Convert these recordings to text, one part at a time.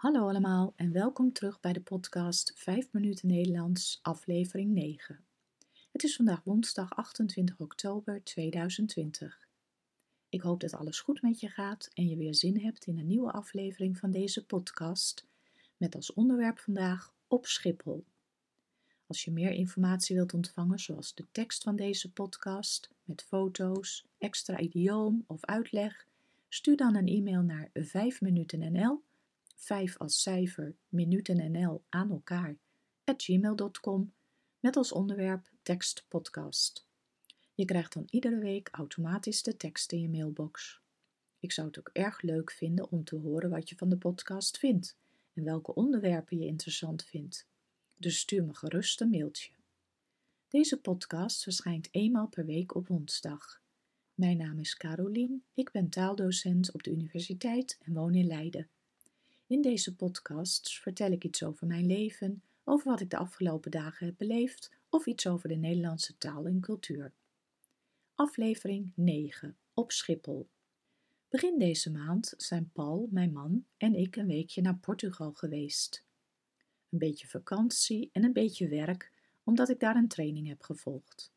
Hallo allemaal en welkom terug bij de podcast 5 minuten Nederlands, aflevering 9. Het is vandaag woensdag 28 oktober 2020. Ik hoop dat alles goed met je gaat en je weer zin hebt in een nieuwe aflevering van deze podcast met als onderwerp vandaag op Schiphol. Als je meer informatie wilt ontvangen, zoals de tekst van deze podcast met foto's, extra idioom of uitleg, stuur dan een e-mail naar 5minutennl 5 als cijfer minutennl aan elkaar at gmail.com met als onderwerp tekstpodcast. Je krijgt dan iedere week automatisch de tekst in je mailbox. Ik zou het ook erg leuk vinden om te horen wat je van de podcast vindt en welke onderwerpen je interessant vindt. Dus stuur me gerust een mailtje. Deze podcast verschijnt eenmaal per week op woensdag. Mijn naam is Carolien, ik ben taaldocent op de universiteit en woon in Leiden. In deze podcasts vertel ik iets over mijn leven, over wat ik de afgelopen dagen heb beleefd of iets over de Nederlandse taal en cultuur. Aflevering 9 op Schiphol. Begin deze maand zijn Paul, mijn man, en ik een weekje naar Portugal geweest. Een beetje vakantie en een beetje werk, omdat ik daar een training heb gevolgd.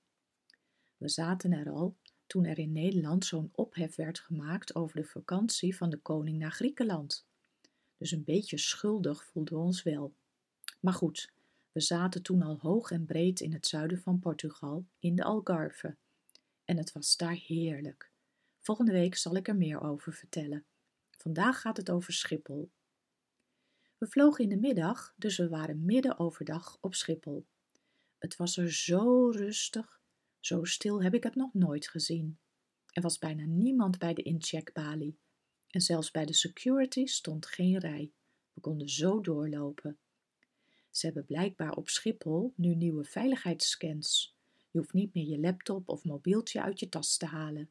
We zaten er al toen er in Nederland zo'n ophef werd gemaakt over de vakantie van de koning naar Griekenland. Dus een beetje schuldig voelden we ons wel. Maar goed, we zaten toen al hoog en breed in het zuiden van Portugal, in de Algarve. En het was daar heerlijk. Volgende week zal ik er meer over vertellen. Vandaag gaat het over Schiphol. We vlogen in de middag, dus we waren midden overdag op Schiphol. Het was er zo rustig, zo stil heb ik het nog nooit gezien. Er was bijna niemand bij de incheckbalie. En zelfs bij de security stond geen rij. We konden zo doorlopen. Ze hebben blijkbaar op Schiphol nu nieuwe veiligheidsscans. Je hoeft niet meer je laptop of mobieltje uit je tas te halen.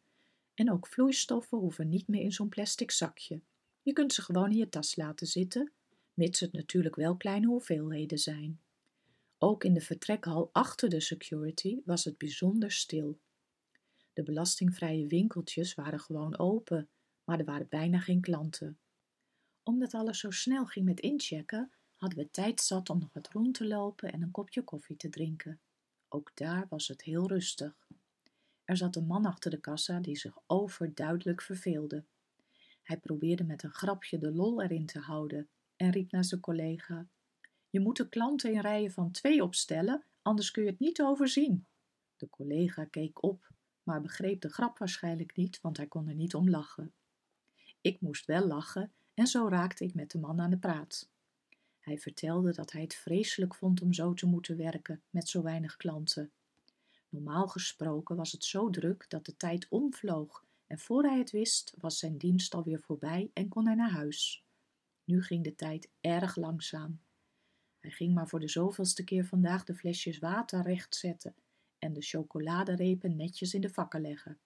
En ook vloeistoffen hoeven niet meer in zo'n plastic zakje. Je kunt ze gewoon in je tas laten zitten, mits het natuurlijk wel kleine hoeveelheden zijn. Ook in de vertrekhal achter de security was het bijzonder stil. De belastingvrije winkeltjes waren gewoon open maar er waren bijna geen klanten. Omdat alles zo snel ging met inchecken, hadden we tijd zat om nog wat rond te lopen en een kopje koffie te drinken. Ook daar was het heel rustig. Er zat een man achter de kassa die zich overduidelijk verveelde. Hij probeerde met een grapje de lol erin te houden en riep naar zijn collega: Je moet de klanten in rijen van twee opstellen, anders kun je het niet overzien. De collega keek op, maar begreep de grap waarschijnlijk niet, want hij kon er niet om lachen. Ik moest wel lachen en zo raakte ik met de man aan de praat. Hij vertelde dat hij het vreselijk vond om zo te moeten werken met zo weinig klanten. Normaal gesproken was het zo druk dat de tijd omvloog en voor hij het wist was zijn dienst alweer voorbij en kon hij naar huis. Nu ging de tijd erg langzaam. Hij ging maar voor de zoveelste keer vandaag de flesjes water rechtzetten en de chocoladerepen netjes in de vakken leggen.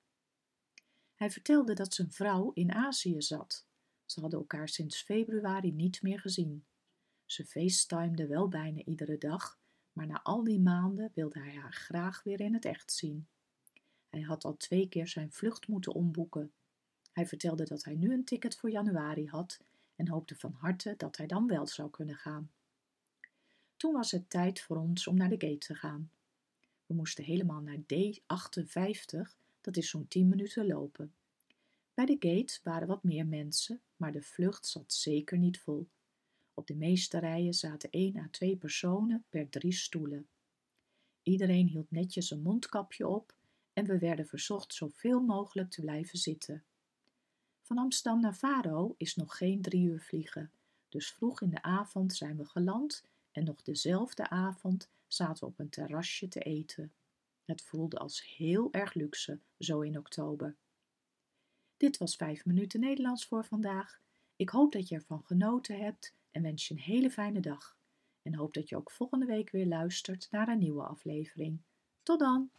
Hij vertelde dat zijn vrouw in Azië zat. Ze hadden elkaar sinds februari niet meer gezien. Ze facetimede wel bijna iedere dag, maar na al die maanden wilde hij haar graag weer in het echt zien. Hij had al twee keer zijn vlucht moeten omboeken. Hij vertelde dat hij nu een ticket voor januari had en hoopte van harte dat hij dan wel zou kunnen gaan. Toen was het tijd voor ons om naar de gate te gaan. We moesten helemaal naar D58 dat is zo'n tien minuten lopen. Bij de gate waren wat meer mensen, maar de vlucht zat zeker niet vol. Op de meeste rijen zaten één à twee personen per drie stoelen. Iedereen hield netjes een mondkapje op en we werden verzocht zoveel mogelijk te blijven zitten. Van Amsterdam naar Faro is nog geen drie uur vliegen, dus vroeg in de avond zijn we geland en nog dezelfde avond zaten we op een terrasje te eten. Het voelde als heel erg luxe, zo in oktober. Dit was 5 minuten Nederlands voor vandaag. Ik hoop dat je ervan genoten hebt en wens je een hele fijne dag. En hoop dat je ook volgende week weer luistert naar een nieuwe aflevering. Tot dan!